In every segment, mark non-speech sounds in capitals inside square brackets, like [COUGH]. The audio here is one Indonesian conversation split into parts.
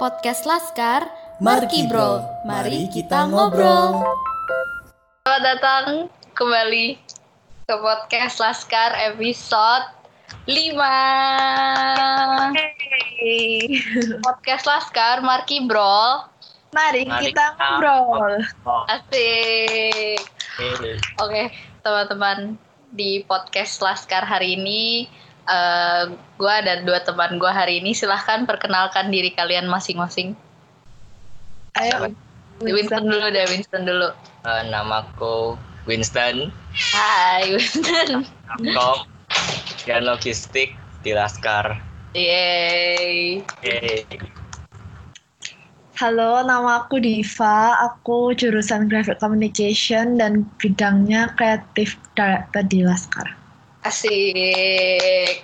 Podcast Laskar, Marki Bro, mari kita ngobrol. Selamat datang kembali ke podcast Laskar episode 5. Podcast Laskar Marki Bro. Mari, Mari kita kita ngobrol. Asik. Oke, teman-teman di podcast Laskar hari ini eh gue dan dua teman gue hari ini silahkan perkenalkan diri kalian masing-masing. Ayo. Winston dulu deh, Winston dulu. Eh, namaku Winston, Hai Winston. Kom, dan logistik di Laskar. Yeay. Yeay. Halo, nama aku Diva. Aku jurusan Graphic Communication dan bidangnya kreatif director di Laskar. Asik.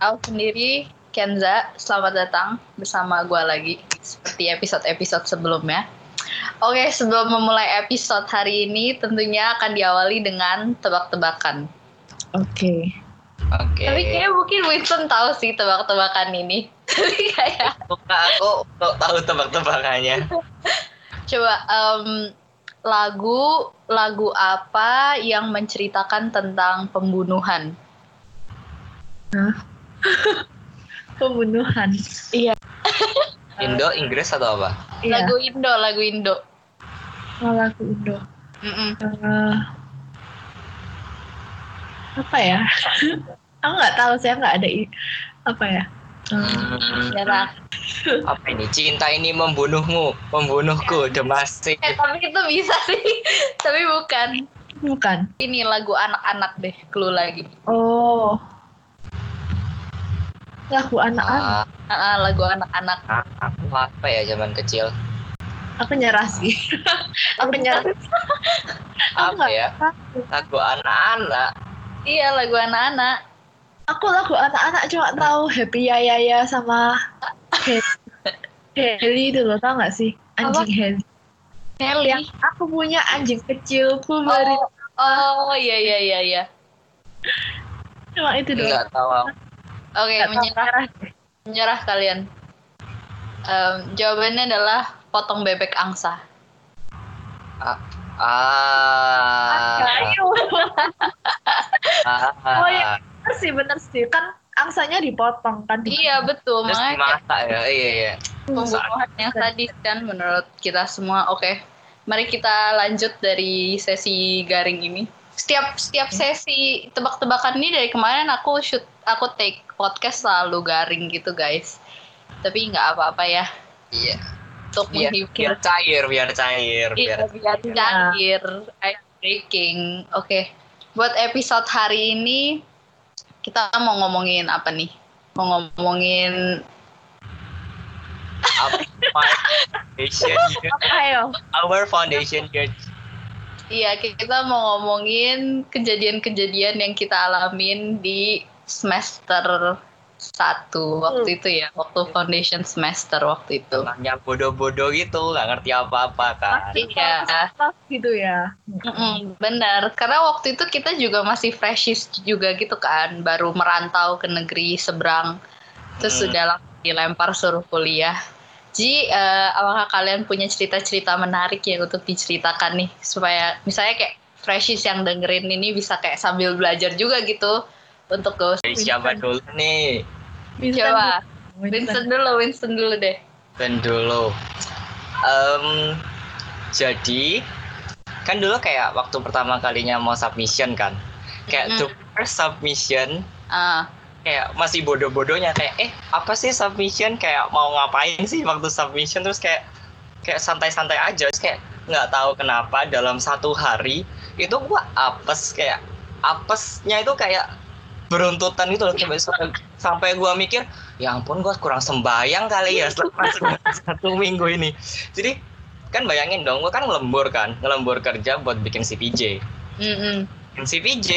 Aku sendiri Kenza, selamat datang bersama gue lagi seperti episode-episode sebelumnya. Oke, sebelum memulai episode hari ini tentunya akan diawali dengan tebak-tebakan. Oke. Oke. Tapi kayaknya mungkin Winston tahu sih tebak-tebakan ini. [LAUGHS] Tapi kayak Suka aku untuk tahu tebak-tebakannya. coba em, lagu lagu apa yang menceritakan tentang pembunuhan? [LAUGHS] Pembunuhan. [LAUGHS] Indo, Inggris atau apa? Iya, Lagu Indo, lagu Indo. oh, lagu Indo. Mm-mm. Eh, apa ya? [LAUGHS] aku nggak tahu, saya nggak ada apa ya? Hmm, Nyerah. [LAUGHS] apa ini? Cinta ini membunuhmu, membunuhku, demasik. Eh tapi itu bisa sih, [LAUGHS] tapi bukan. bukan. Ini lagu anak-anak deh, clue lagi. Oh. Lagu anak-anak. Ah, Ah, lagu anak-anak. ah, aku apa ya zaman kecil? Aku nyerah sih. [LAUGHS] aku nyerah. Apa ya? Lagu anak-anak. Iya, lagu anak-anak. Aku lagu anak-anak cuma tahu Happy Ya Ya Ya sama He- Heli itu loh, tau gak sih? Anjing Heli. Kelly. Yang aku punya anjing kecil, ku beri Oh, iya iya iya iya. cuma itu doang. Enggak tahu. Oke, Nggak tahu, menyerah nyerah. menyerah kalian. Em, jawabannya adalah potong bebek angsa. Ah. Ayo. ah. Oh, iya. Bener sih, bener sih. Kan angsanya dipotong kan. Iya betul, Terus makanya dimasak ya, iya iya. pembunuhan yang sadis kan menurut kita semua. Oke, mari kita lanjut dari sesi garing ini. Setiap setiap sesi tebak-tebakan ini dari kemarin aku shoot aku take podcast selalu garing gitu guys. Tapi nggak apa-apa ya Iya. untuk Biar, menghibur. biar cair, biar cair, biar Iya, biar cair, ice breaking. Oke, buat episode hari ini kita mau ngomongin apa nih? Mau ngomongin up my foundation [LAUGHS] year, our foundation year. Iya, kita mau ngomongin kejadian-kejadian yang kita alamin di semester satu waktu itu ya, waktu foundation semester waktu itu. Namanya bodoh-bodoh gitu, nggak ngerti apa-apa kan. Iya, gitu ya. Mm-mm, benar. Karena waktu itu kita juga masih freshies juga gitu kan, baru merantau ke negeri seberang, terus Hmm. sudah langsung dilempar suruh kuliah. Ji, eh, apakah kalian punya cerita-cerita menarik yang untuk diceritakan nih supaya misalnya kayak freshies yang dengerin ini bisa kayak sambil belajar juga gitu untuk Dari siapa dulu nih? Winston coba dulu. Winston dulu Winston dulu deh Dan dulu. Em, jadi kan dulu kayak waktu pertama kalinya mau submission kan. Kayak Mm-mm. the first submission ah kayak masih bodoh-bodohnya kayak eh apa sih submission kayak mau ngapain sih waktu submission terus kayak kayak santai-santai aja terus kayak nggak tahu kenapa dalam satu hari itu gua apes kayak apesnya itu kayak beruntutan gitu loh sampai sampai, gua mikir ya ampun gua kurang sembayang kali ya selama [LAUGHS] satu minggu ini. Jadi kan bayangin dong gua kan ngelembur kan ngelembur kerja buat bikin CPJ bikin CPJ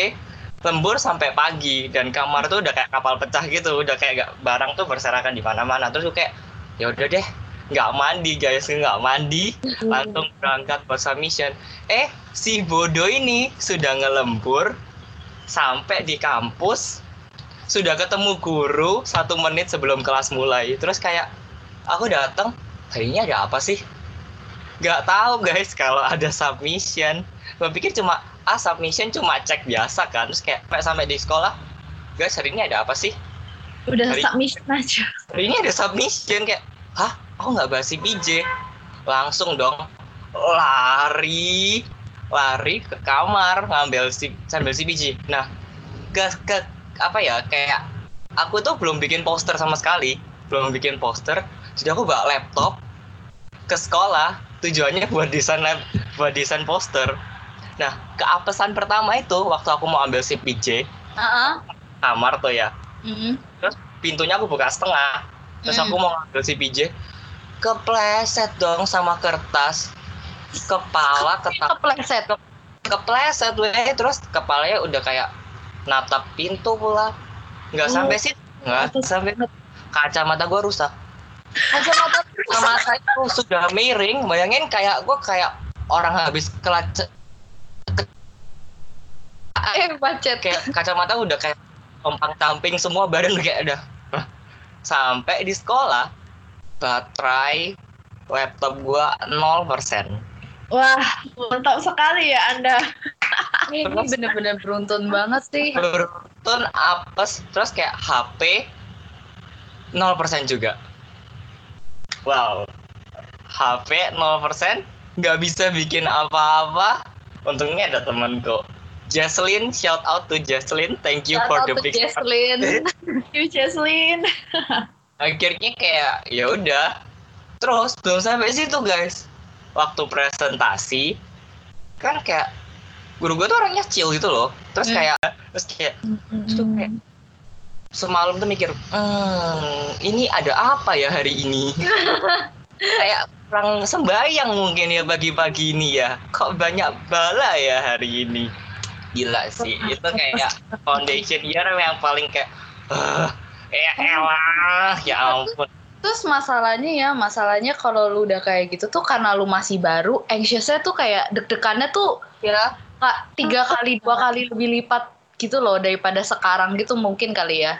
lembur sampai pagi dan kamar tuh udah kayak kapal pecah gitu udah kayak gak, barang tuh berserakan di mana-mana. Terus gue kayak ya udah deh nggak mandi guys nggak mandi. Langsung berangkat buat submission. Eh si bodoh ini sudah ngelembur sampai di kampus sudah ketemu guru satu menit sebelum kelas mulai. Terus kayak aku datang hari ini ada apa sih? Nggak tahu guys kalau ada submission. Gue pikir cuma ah submission cuma cek biasa kan. Terus kayak sampai sampai di sekolah guys hari ini ada apa sih? Udah Hari- submission aja. hari ini ada submission kayak hah aku nggak bahas PJ langsung dong lari lari ke kamar ngambil si sambil CPJ nah ke ke apa ya kayak aku tuh belum bikin poster sama sekali. Belum bikin poster jadi aku bawa laptop ke sekolah. Tujuannya buat desain lab buat desain poster. Nah keapesan pertama itu waktu aku mau ambil CPJ Heeh. kamar tuh ya. Mm-mm. pintunya aku buka setengah. Terus Hmm. aku mau ngambil si PJ kepleset dong sama kertas kepala ketak Kepleset. kepleset weh. Terus kepalanya udah kayak natap pintu pula. Nggak Oh. sampai sih nggak sampai kacamata gua rusak. Kacamata kacamata itu sudah miring. Bayangin kayak gua kayak orang habis kelac eh macet. kayak kacamata udah kayak kompang camping semua badan kayak udah. Hah? sampai di sekolah baterai laptop gua 0% Wah, mantap sekali ya Anda. Eh, [LAUGHS] Ini bener-bener beruntun banget sih. beruntun apes terus kayak HP 0% juga wow HP 0% nggak bisa bikin apa-apa untungnya ada temanku Jaslyn shout out to Jaslyn thank you for the Shout out to big support. Jesslyn. [LAUGHS] You Jesslyn. [LAUGHS] akhirnya kayak ya udah terus belum sampai situ guys waktu presentasi kan kayak guru gue tuh orangnya chill gitu loh. Terus Hmm. kayak terus kayak Terus tuh kayak semalam tuh mikir hmm, ini ada apa ya hari ini? [LAUGHS] Kayak kurang sembayang mungkin ya pagi-pagi ini ya. Kok banyak bala ya hari ini? Gila sih itu kayak foundation year yang paling kayak "Ah, ya elah ya ampun Terus masalahnya ya, masalahnya kalau lu udah kayak gitu tuh karena lu masih baru, anxiousnya tuh kayak deg-degannya tuh ya kak tiga kali dua kali lebih lipat gitu loh daripada sekarang gitu mungkin kali ya.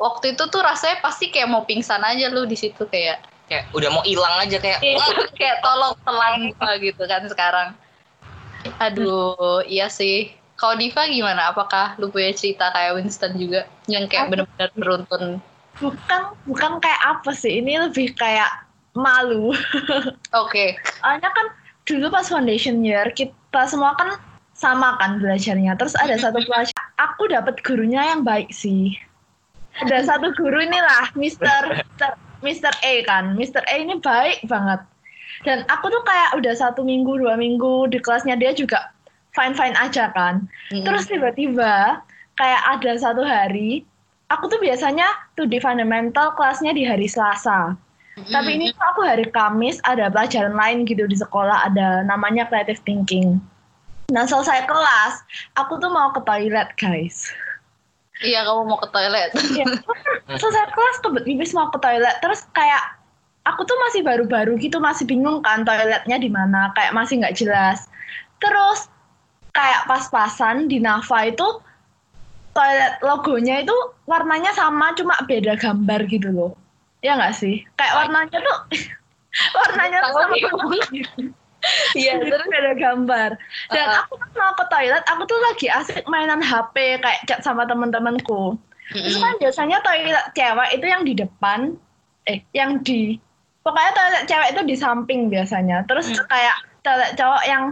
Waktu itu tuh rasanya pasti kayak mau pingsan aja lu di situ kayak kayak udah mau hilang aja kayak [LAUGHS] kayak tolong telan gua gitu kan sekarang. Aduh, iya sih. Kalau Diva gimana? Apakah lu punya cerita kayak Winston juga yang kayak bener-bener beruntun? Bukan bukan kayak apa sih? Ini lebih kayak malu. [LAUGHS] Oke. Soalnya kan dulu pas foundation year kita semua kan sama kan belajarnya. Terus ada satu pelajar, aku dapat gurunya yang baik sih. Ada satu guru inilah, Mr. Mr. Mr. A kan. Mr. A ini baik banget. Dan aku tuh kayak udah satu minggu, dua minggu di kelasnya dia juga fine-fine aja kan. Terus tiba-tiba kayak ada satu hari, aku tuh biasanya tuh di fundamental kelasnya di hari Selasa. Tapi ini tuh aku hari Kamis ada pelajaran lain gitu di sekolah ada namanya creative thinking. Nah selesai kelas, aku tuh mau ke toilet guys. Iya kamu mau ke toilet. [LAUGHS] Ya, selesai kelas kebet mau ke toilet terus kayak aku tuh masih baru-baru gitu masih bingung kan toiletnya di mana kayak masih nggak jelas. Terus kayak pas-pasan di Nafa itu toilet logonya itu warnanya sama cuma beda gambar gitu loh. Ya nggak sih? Kayak warnanya tuh [LAUGHS] warnanya tuh sama [LAUGHS] Iya terus. beda gambar. Dan Uh-uh. aku pas mau ke toilet, aku tuh lagi asik mainan HP kayak chat sama temen-temenku. Terus kan biasanya toilet cewek itu yang di depan, eh yang di pokoknya toilet cewek itu di samping biasanya. Terus Hmm. kayak toilet cowok yang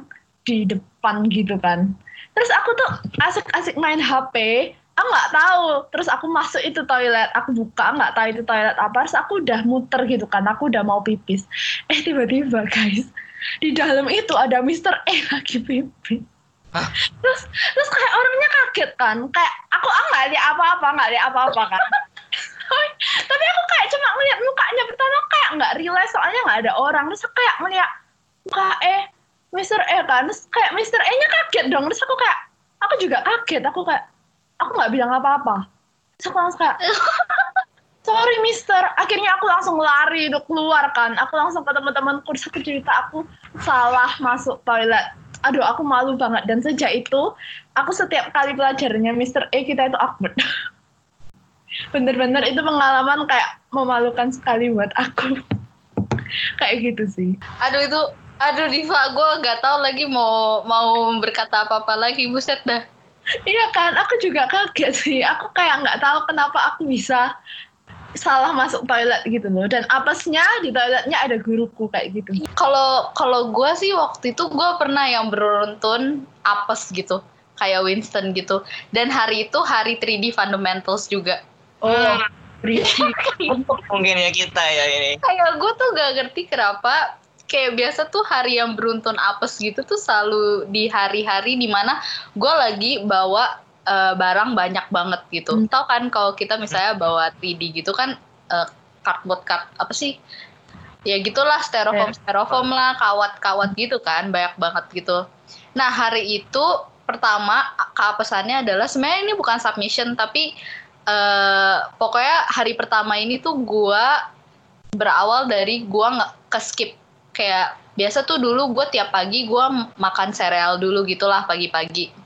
di depan gitu kan. Terus aku tuh asik-asik main HP, aku nggak tahu. Terus aku masuk itu toilet, aku buka nggak tahu itu toilet apa. Terus aku udah muter gitu kan, aku udah mau pipis. Eh tiba-tiba guys, di dalam itu ada Mr. E lagi pipis. Hah? Terus terus kayak orangnya kaget kan, kayak aku ah nggak lihat apa-apa, nggak lihat apa-apa kan. [LAUGHS] Tapi aku kayak cuma ngeliat mukanya pertama kayak nggak realize soalnya nggak ada orang. Terus aku kayak ngeliat muka eh Mr. E kan, terus kayak Mr. E-nya kaget dong. Terus aku kayak aku juga kaget, aku kayak aku nggak bilang apa-apa. Terus aku langsung kayak [LAUGHS] sorry mister akhirnya aku langsung lari untuk keluar kan aku langsung ke teman-temanku terus aku cerita aku salah masuk toilet aduh aku malu banget dan sejak itu aku setiap kali pelajarannya Mr. E kita itu awkward [LAUGHS] bener-bener itu pengalaman kayak memalukan sekali buat aku [LAUGHS] kayak gitu sih Aduh itu, aduh Diva, gue gak tahu lagi mau mau berkata apa-apa lagi, buset dah. iya kan aku juga kaget sih aku kayak nggak tahu kenapa aku bisa salah masuk toilet gitu loh dan apesnya di toiletnya ada guruku kayak gitu Kalau kalau gue sih waktu itu gue pernah yang beruntun apes gitu, kayak Winston gitu. Dan hari itu hari 3D fundamentals juga. oh berisik Mungkin ya kita ya ini. Kayak gue tuh gak ngerti kenapa kayak biasa tuh hari yang beruntun apes gitu tuh selalu di hari-hari di mana gue lagi bawa eh, barang banyak banget gitu. Hmm. Tahu kan kalau kita misalnya bawa 3D gitu kan eh, cardboard card apa sih? Ya gitulah styrofoam styrofoam lah, kawat-kawat gitu kan, banyak banget gitu. Nah, hari itu pertama keapesannya adalah sebenarnya ini bukan submission tapi eh pokoknya hari pertama ini tuh gua berawal dari gua nggak ke skip kayak biasa tuh dulu gue tiap pagi gua makan sereal dulu gitulah pagi-pagi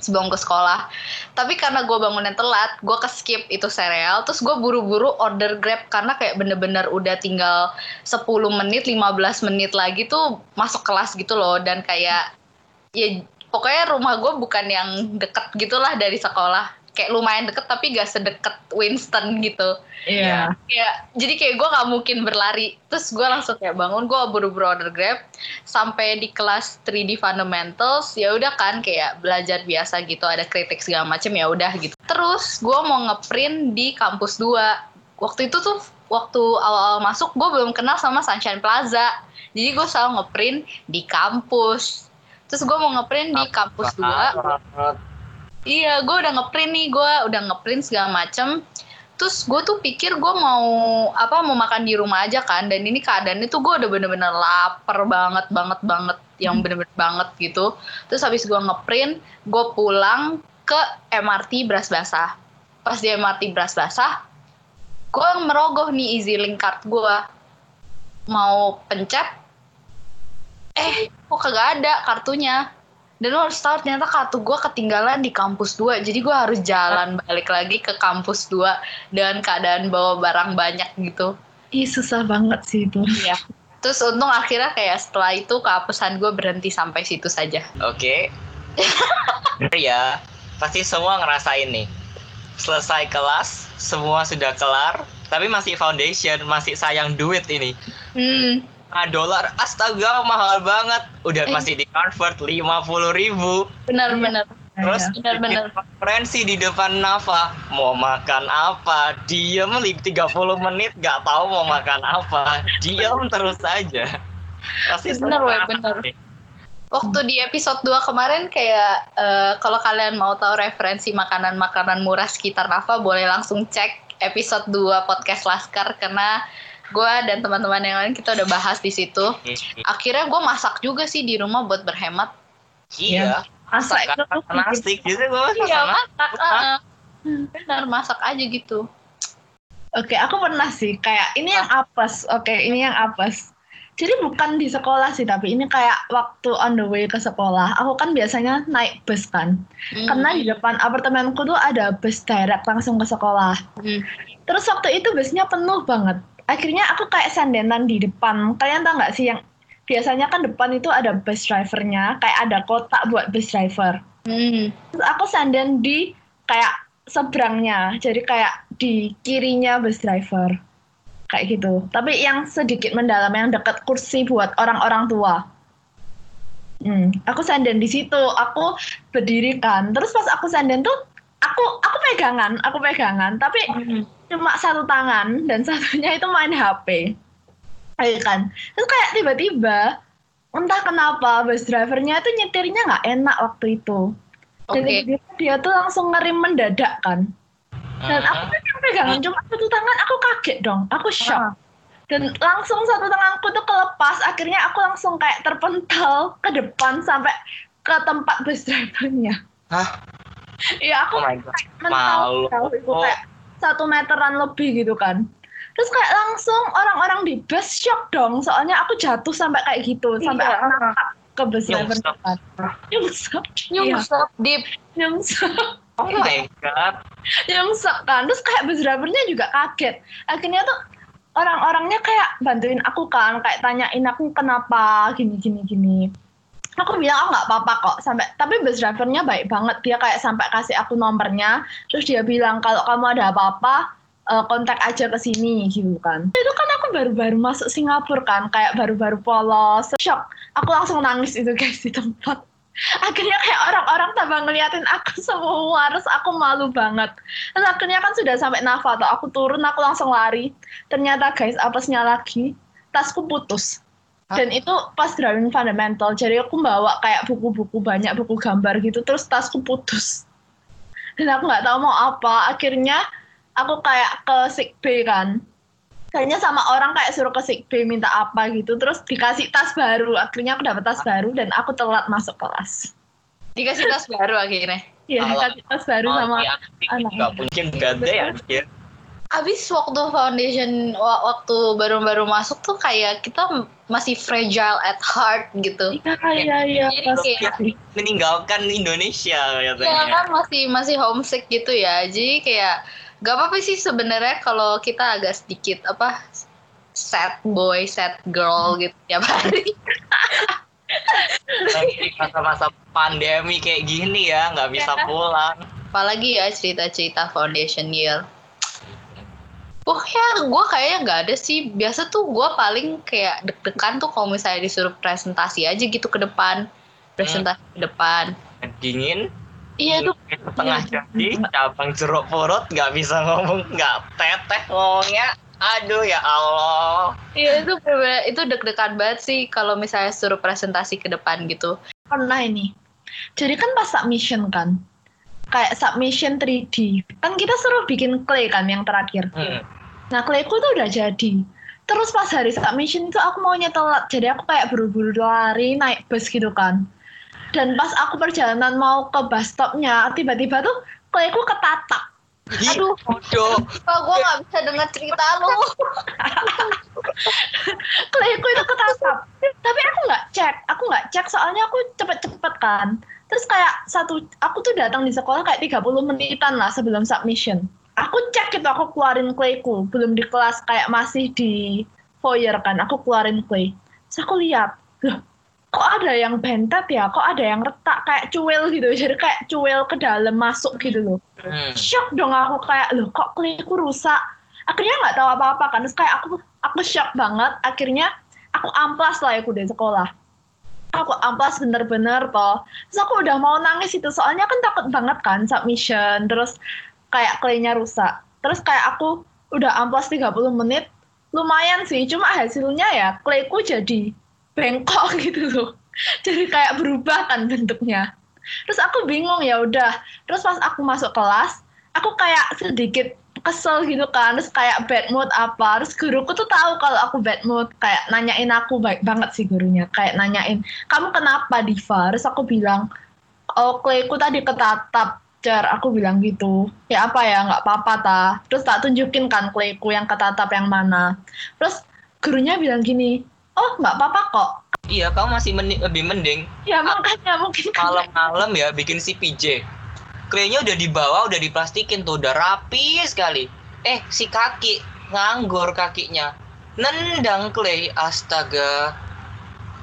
sebelum ke sekolah. Tapi karena gue bangunnya telat gue ke skip itu sereal terus gue buru-buru order grab karena kayak bener-bener udah tinggal 10 menit 15 menit lagi tuh masuk kelas gitu loh. Dan kayak ya pokoknya rumah gue bukan yang deket gitulah dari sekolah kayak lumayan deket tapi gak sedekat Winston gitu. Iya. Ya jadi kayak gue nggak mungkin berlari. Terus gue langsung kayak bangun gue buru-buru order grab. Sampai di kelas 3D fundamentals ya udah kan kayak belajar biasa gitu ada kritik segala macem ya udah gitu. Terus gue mau ngeprint di kampus 2 waktu itu tuh waktu awal-awal masuk gue belum kenal sama Sunshine Plaza. Jadi gue selalu ngeprint di kampus. Terus gue mau ngeprint di kampus 2 Iya, gue udah ngeprint nih, gue udah ngeprint segala macem. Terus gue tuh pikir gue mau apa mau makan di rumah aja kan, dan ini keadaannya tuh gue udah bener-bener lapar banget banget banget, yang bener-bener banget gitu. Terus habis gue ngeprint, gue pulang ke MRT Beras Basah. Pas di MRT Beras Basah, gue merogoh nih easy link card gue. Mau pencet, eh kok kagak ada kartunya dan lo harus tahu ternyata kartu gue ketinggalan di kampus 2 jadi gue harus jalan balik lagi ke kampus 2 dengan keadaan bawa barang banyak gitu ih susah banget sih itu Iya. terus untung akhirnya kayak setelah itu kehapusan gue berhenti sampai situ saja Oke. [LAUGHS] ya, pasti semua ngerasain nih. Selesai kelas, semua sudah kelar, tapi masih foundation, masih sayang duit ini. hmm 5 dolar, astaga mahal banget. Udah Eh. masih di convert 50 ribu. benar-benar Terus Benar, benar. bikin konferensi di depan Nafa, mau makan apa? Diem li 30 menit gak tahu mau makan apa. Diem terus saja. Pasti semua weh, bener. waktu di episode 2 kemarin kayak eh, kalau kalian mau tahu referensi makanan-makanan murah sekitar Nafa boleh langsung cek episode 2 podcast Laskar karena gue dan teman-teman yang lain kita udah bahas di situ. Akhirnya gue masak juga sih di rumah buat berhemat. Iya. Itu tuh bikin- plastik gitu gue Iya masak. masak, ah. benar masak aja gitu. Oke, aku pernah sih kayak ini yang apes. Oke, ini yang apes. Jadi bukan di sekolah sih, tapi ini kayak waktu on the way ke sekolah. Aku kan biasanya naik bus kan. Hmm. Karena di depan apartemenku tuh ada bus direct langsung ke sekolah. Hmm. Terus waktu itu busnya penuh banget. Akhirnya aku kayak sandenan di depan. Kalian tau nggak sih yang biasanya kan depan itu ada bus drivernya, kayak ada kotak buat bus driver. Hmm. Terus aku sanden di kayak seberangnya, jadi kayak di kirinya bus driver. Kayak gitu. Tapi yang sedikit mendalam, yang dekat kursi buat orang-orang tua. Hmm, aku sanden di situ, aku berdiri kan. Terus pas aku sanden tuh, aku aku pegangan, aku pegangan. Tapi Hmm. Cuma satu tangan dan [LAUGHS] satunya itu main HP. Ayo kan. Terus kayak tiba-tiba entah kenapa bus drivernya itu nyetirnya nggak enak waktu itu. Dan Oke. tiba-tiba dia tuh langsung ngerim mendadak kan. Dan aku kan yang pegangan cuma satu tangan, aku kaget dong. Aku shock. Dan langsung satu tanganku tuh kelepas. Akhirnya aku langsung kayak terpental ke depan sampai ke tempat bus drivernya. Hah? Iya aku Oh my god. mental itu Oh. kayak satu meteran lebih gitu kan. Terus kayak langsung orang-orang di bus shock dong. Soalnya aku jatuh sampai kayak gitu. Sampai Iya. aku nangkap ke bus driver depan. Nyungsep. Iya, Nyungsep deep. nyungsep. Oh my god. nyungsep kan terus kayak bus drivernya juga kaget akhirnya tuh orang-orangnya kayak bantuin aku kan kayak tanyain aku kenapa gini gini gini aku bilang oh nggak apa-apa kok. Sampai tapi bus drivernya baik banget. Dia kayak sampai kasih aku nomornya. Terus dia bilang kalau kamu ada apa-apa eh, kontak aja ke sini gitu kan. Itu kan aku baru-baru masuk Singapura kan kayak baru-baru polos. Shock. Aku langsung nangis itu guys di tempat. [LAUGHS] Akhirnya kayak orang-orang tambah ngeliatin aku [LAUGHS] semua. Terus aku malu banget. Terus akhirnya kan sudah sampai Nava tuh. Aku turun aku langsung lari. Ternyata guys apesnya lagi tasku putus dan itu pas driving fundamental jadi aku bawa kayak buku-buku banyak buku gambar gitu terus tasku putus. Dan aku nggak tahu mau apa akhirnya aku kayak ke sick bay kan. Kayaknya sama orang kayak suruh ke sick bay minta apa gitu terus dikasih tas baru. Akhirnya aku dapat tas baru dan aku telat masuk kelas. Dikasih tas baru akhirnya. Iya, dikasih tas baru Oh, sama iya, anak. nggak mungkin gede ya. Abis waktu foundation wa- waktu baru-baru masuk tuh kayak kita masih fragile at heart gitu. Iya, iya, iya. Jadi pasti. kayak- meninggalkan Indonesia Ya katanya. kan masih masih homesick gitu ya. Jadi kayak gak apa-apa sih sebenarnya kalau kita agak sedikit apa sad boy, sad girl gitu tiap hari. Masa-masa pandemi kayak gini ya, nggak bisa Ya. pulang. Apalagi ya cerita-cerita foundation year. Pokoknya gue kayaknya nggak ada sih. Biasa tuh gue paling kayak deg-degan tuh kalau misalnya disuruh presentasi aja gitu ke depan. Presentasi ke depan. Dingin, Iya tuh setengah jadi, cabang jeruk purut, nggak bisa ngomong, nggak teteh ngomongnya. Aduh ya Allah. Iya itu bener- itu deg-degan banget sih kalau misalnya suruh presentasi ke depan gitu. Pernah ini. Jadi kan pas submission kan, kayak submission 3D, kan kita suruh bikin clay kan yang terakhir. Hmm. Nah, clayku tuh udah jadi. Terus pas hari submission itu aku maunya telat, jadi aku kayak buru-buru lari naik bus gitu kan. Dan pas aku perjalanan mau ke bus stopnya, tiba-tiba tuh clayku ketatap. Ih, Aduh. bodoh. Kok gue nggak bisa dengar cerita lu? [LAUGHS] Clayku itu ketatap. Tapi aku nggak cek, aku nggak cek soalnya aku cepet-cepet kan. Terus kayak satu, aku tuh datang di sekolah kayak 30 menitan lah sebelum submission. Aku cek itu, aku keluarin clayku. Belum di kelas, kayak masih di foyer kan. Aku keluarin clay. Terus aku lihat, loh, kok ada yang bentet ya? Kok ada yang retak kayak cuil gitu. [LAUGHS] Jadi kayak cuil ke dalam masuk gitu loh. Hmm. Shock dong aku kayak, loh kok clayku rusak? Akhirnya nggak tahu apa-apa kan. Terus kayak aku aku shock banget. Akhirnya aku amplas lah aku dari sekolah. Aku amplas bener-bener toh. Terus aku udah mau nangis itu. Soalnya kan takut banget kan submission. Terus kayak claynya rusak. Terus kayak aku udah amplas 30 menit. Lumayan sih. Cuma hasilnya ya clayku jadi bengkok [LAUGHS] gitu loh. Jadi kayak berubah kan bentuknya. Terus aku bingung ya udah. Terus pas aku masuk kelas, aku kayak sedikit kesel gitu kan terus kayak bad mood apa terus guruku tuh tahu kalau aku bad mood kayak nanyain aku baik banget sih gurunya kayak nanyain kamu kenapa Diva terus aku bilang oh clayku tadi ketatap cer aku bilang gitu ya apa ya nggak apa-apa ta terus tak tunjukin kan clayku yang ketatap yang mana terus gurunya bilang gini oh nggak apa-apa kok Iya, kamu masih lebih mending ya makanya mungkin karena- malam-malam ya bikin si PJ. Klaynya udah dibawa, udah diplastikin tuh, udah rapi sekali. Eh, si kaki nganggur kakinya. Nendang clay, astaga.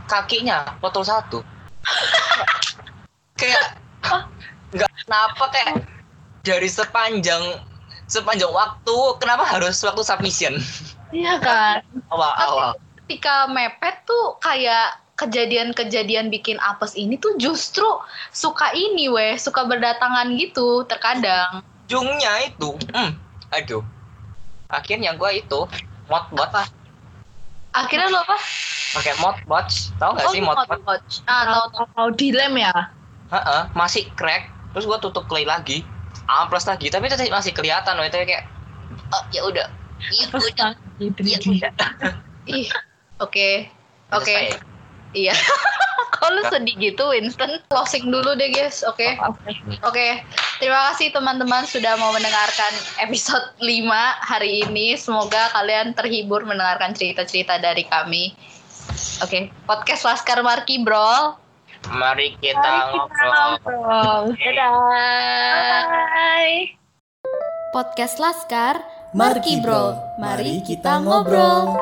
Kakinya potol satu. [LAUGHS] kayak kenapa kayak dari sepanjang sepanjang waktu kenapa harus waktu submission iya kan awal-awal Ketika mepet tuh kayak kejadian-kejadian bikin apes ini tuh justru suka ini weh, suka berdatangan gitu terkadang. ujungnya itu hmm, aduh akhirnya gua itu modbot Akhirnya lo apa? pakai modbot tahu nggak sih modbot watch. Ah, tahu. mau dilem ya Heeh, masih crack terus gua tutup clay lagi amplas lagi tapi tetap masih kelihatan loh itu kayak oh ya udah ya Terus udah gitu ya gitu. udah. [LAUGHS] Oke. Oke. Iya. [LAUGHS] Kalau sedih gitu Winston closing dulu deh guys. Oke. Oke. Oke, terima kasih teman-teman sudah mau mendengarkan episode 5 hari ini. Semoga kalian terhibur mendengarkan cerita-cerita dari kami. Oke, podcast Laskar Marki Bro. Mari kita Mari kita ngobrol. ngobrol. Dadah. Bye. Podcast Laskar, Marki Bro, mari kita ngobrol.